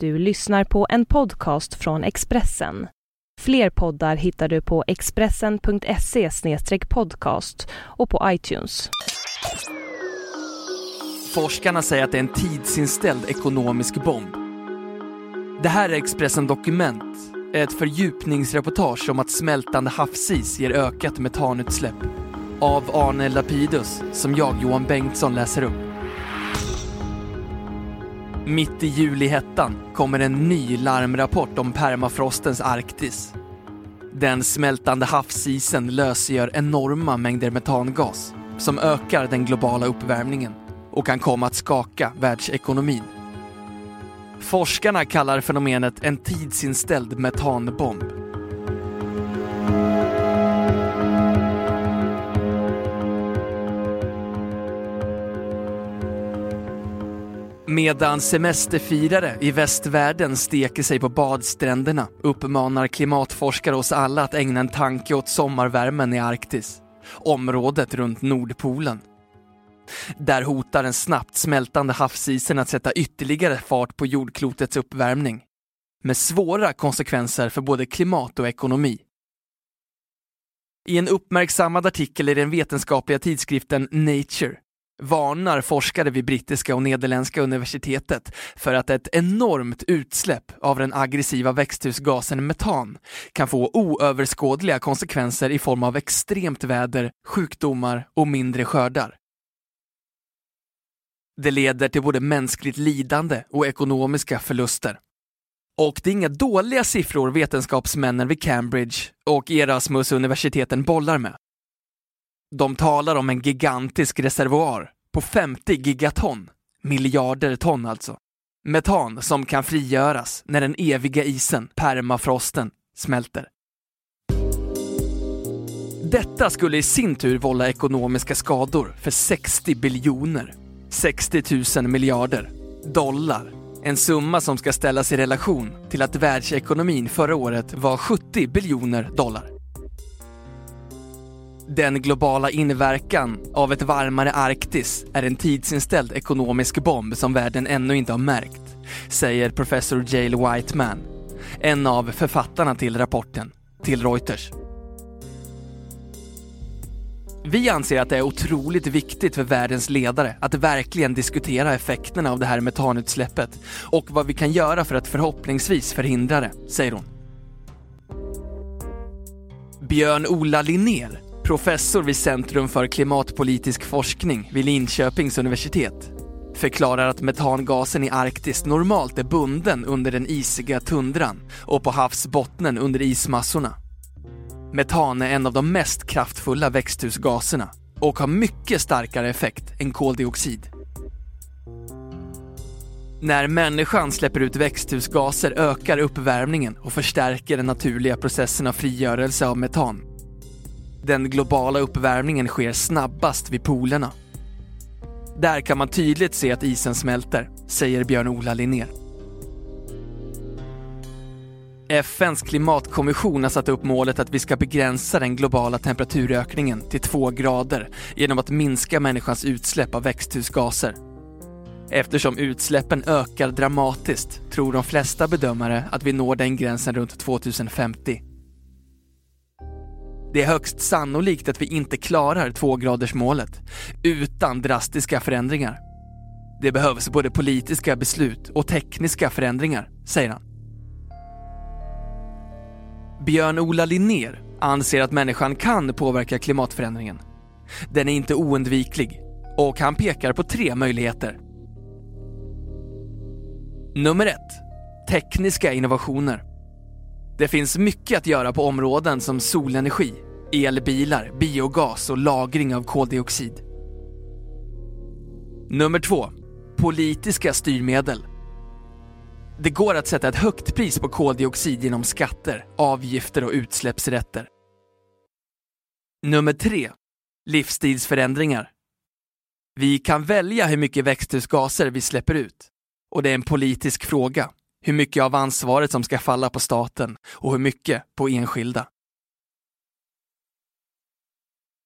Du lyssnar på en podcast från Expressen. Fler poddar hittar du på expressen.se podcast och på iTunes. Forskarna säger att det är en tidsinställd ekonomisk bomb. Det här är Expressen Dokument, ett fördjupningsreportage om att smältande havsis ger ökat metanutsläpp. Av Arne Lapidus, som jag, Johan Bengtsson, läser upp. Mitt i julihettan kommer en ny larmrapport om permafrostens Arktis. Den smältande havsisen lösgör enorma mängder metangas som ökar den globala uppvärmningen och kan komma att skaka världsekonomin. Forskarna kallar fenomenet en tidsinställd metanbomb. Medan semesterfirare i västvärlden steker sig på badstränderna uppmanar klimatforskare oss alla att ägna en tanke åt sommarvärmen i Arktis, området runt Nordpolen. Där hotar den snabbt smältande havsisen att sätta ytterligare fart på jordklotets uppvärmning, med svåra konsekvenser för både klimat och ekonomi. I en uppmärksammad artikel i den vetenskapliga tidskriften Nature varnar forskare vid brittiska och nederländska universitetet för att ett enormt utsläpp av den aggressiva växthusgasen metan kan få oöverskådliga konsekvenser i form av extremt väder, sjukdomar och mindre skördar. Det leder till både mänskligt lidande och ekonomiska förluster. Och det är inga dåliga siffror vetenskapsmännen vid Cambridge och Erasmus-universiteten bollar med. De talar om en gigantisk reservoar på 50 gigaton, miljarder ton alltså, metan som kan frigöras när den eviga isen, permafrosten, smälter. Detta skulle i sin tur vålla ekonomiska skador för 60 biljoner, 60 000 miljarder, dollar. En summa som ska ställas i relation till att världsekonomin förra året var 70 biljoner dollar. Den globala inverkan av ett varmare Arktis är en tidsinställd ekonomisk bomb som världen ännu inte har märkt, säger professor Jail Whiteman, en av författarna till rapporten, till Reuters. Vi anser att det är otroligt viktigt för världens ledare att verkligen diskutera effekterna av det här metanutsläppet och vad vi kan göra för att förhoppningsvis förhindra det, säger hon. Björn-Ola Linnér professor vid Centrum för klimatpolitisk forskning vid Linköpings universitet, förklarar att metangasen i Arktis normalt är bunden under den isiga tundran och på havsbottnen under ismassorna. Metan är en av de mest kraftfulla växthusgaserna och har mycket starkare effekt än koldioxid. När människan släpper ut växthusgaser ökar uppvärmningen och förstärker den naturliga processen av frigörelse av metan. Den globala uppvärmningen sker snabbast vid polerna. Där kan man tydligt se att isen smälter, säger Björn-Ola Linnér. FNs klimatkommission har satt upp målet att vi ska begränsa den globala temperaturökningen till 2 grader genom att minska människans utsläpp av växthusgaser. Eftersom utsläppen ökar dramatiskt tror de flesta bedömare att vi når den gränsen runt 2050. Det är högst sannolikt att vi inte klarar tvågradersmålet utan drastiska förändringar. Det behövs både politiska beslut och tekniska förändringar, säger han. Björn-Ola Linnér anser att människan kan påverka klimatförändringen. Den är inte oundviklig och han pekar på tre möjligheter. Nummer ett. Tekniska innovationer. Det finns mycket att göra på områden som solenergi, elbilar, biogas och lagring av koldioxid. Nummer två. Politiska styrmedel. Det går att sätta ett högt pris på koldioxid genom skatter, avgifter och utsläppsrätter. Nummer tre. Livsstilsförändringar. Vi kan välja hur mycket växthusgaser vi släpper ut. Och det är en politisk fråga hur mycket av ansvaret som ska falla på staten och hur mycket på enskilda.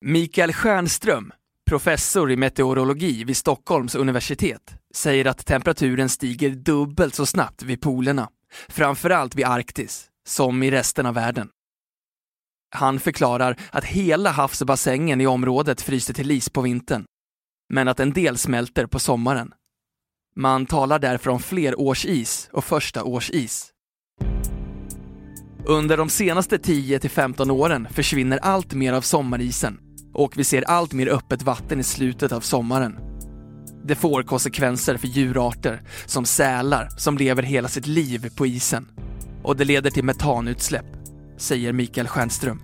Mikael Stjernström, professor i meteorologi vid Stockholms universitet, säger att temperaturen stiger dubbelt så snabbt vid polerna, framförallt vid Arktis, som i resten av världen. Han förklarar att hela havsbassängen i området fryser till is på vintern, men att en del smälter på sommaren. Man talar därför om flerårsis och första årsis. Under de senaste 10-15 åren försvinner allt mer av sommarisen och vi ser allt mer öppet vatten i slutet av sommaren. Det får konsekvenser för djurarter som sälar som lever hela sitt liv på isen. Och det leder till metanutsläpp, säger Mikael Stjernström.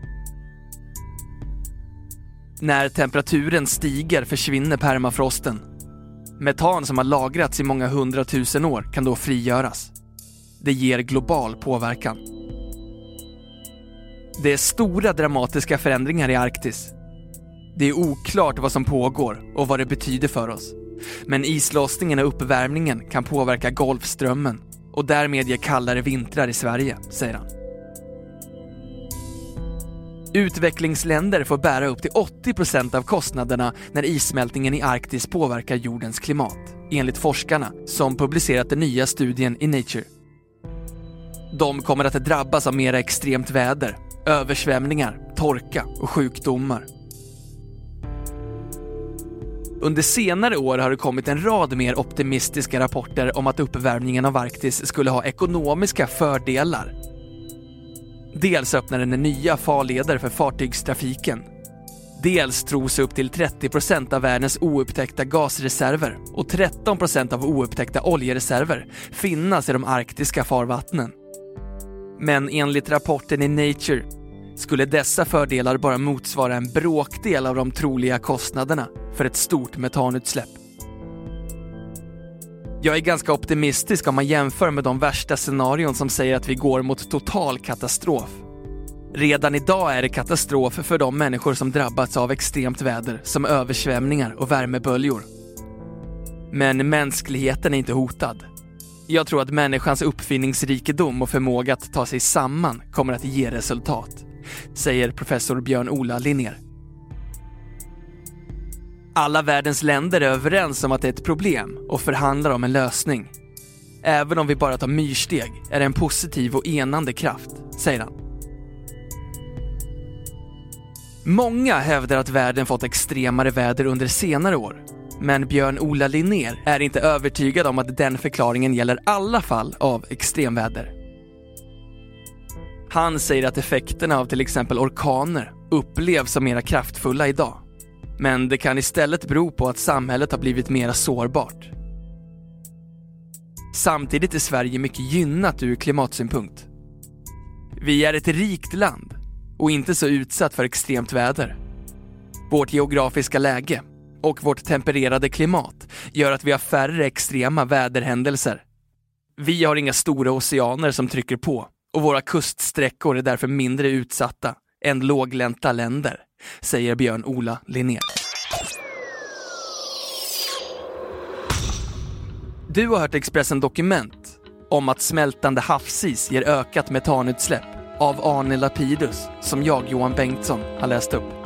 När temperaturen stiger försvinner permafrosten. Metan som har lagrats i många hundratusen år kan då frigöras. Det ger global påverkan. Det är stora dramatiska förändringar i Arktis. Det är oklart vad som pågår och vad det betyder för oss. Men islossningen och uppvärmningen kan påverka Golfströmmen och därmed ge kallare vintrar i Sverige, säger han. Utvecklingsländer får bära upp till 80% av kostnaderna när issmältningen i Arktis påverkar jordens klimat, enligt forskarna som publicerat den nya studien i Nature. De kommer att drabbas av mera extremt väder, översvämningar, torka och sjukdomar. Under senare år har det kommit en rad mer optimistiska rapporter om att uppvärmningen av Arktis skulle ha ekonomiska fördelar. Dels öppnar den nya farleder för fartygstrafiken. Dels tros upp till 30% av världens oupptäckta gasreserver och 13% av oupptäckta oljereserver finnas i de arktiska farvattnen. Men enligt rapporten i Nature skulle dessa fördelar bara motsvara en bråkdel av de troliga kostnaderna för ett stort metanutsläpp. Jag är ganska optimistisk om man jämför med de värsta scenarion som säger att vi går mot total katastrof. Redan idag är det katastrof för de människor som drabbats av extremt väder som översvämningar och värmeböljor. Men mänskligheten är inte hotad. Jag tror att människans uppfinningsrikedom och förmåga att ta sig samman kommer att ge resultat, säger professor Björn-Ola Linnér. Alla världens länder är överens om att det är ett problem och förhandlar om en lösning. Även om vi bara tar myrsteg är det en positiv och enande kraft, säger han. Många hävdar att världen fått extremare väder under senare år. Men Björn-Ola Linnér är inte övertygad om att den förklaringen gäller alla fall av extremväder. Han säger att effekterna av till exempel orkaner upplevs som mera kraftfulla idag. Men det kan istället bero på att samhället har blivit mera sårbart. Samtidigt är Sverige mycket gynnat ur klimatsynpunkt. Vi är ett rikt land och inte så utsatt för extremt väder. Vårt geografiska läge och vårt tempererade klimat gör att vi har färre extrema väderhändelser. Vi har inga stora oceaner som trycker på och våra kuststräckor är därför mindre utsatta än låglänta länder, säger Björn-Ola Linnér. Du har hört Expressen Dokument om att smältande havsis ger ökat metanutsläpp av Arne Lapidus som jag, Johan Bengtsson, har läst upp.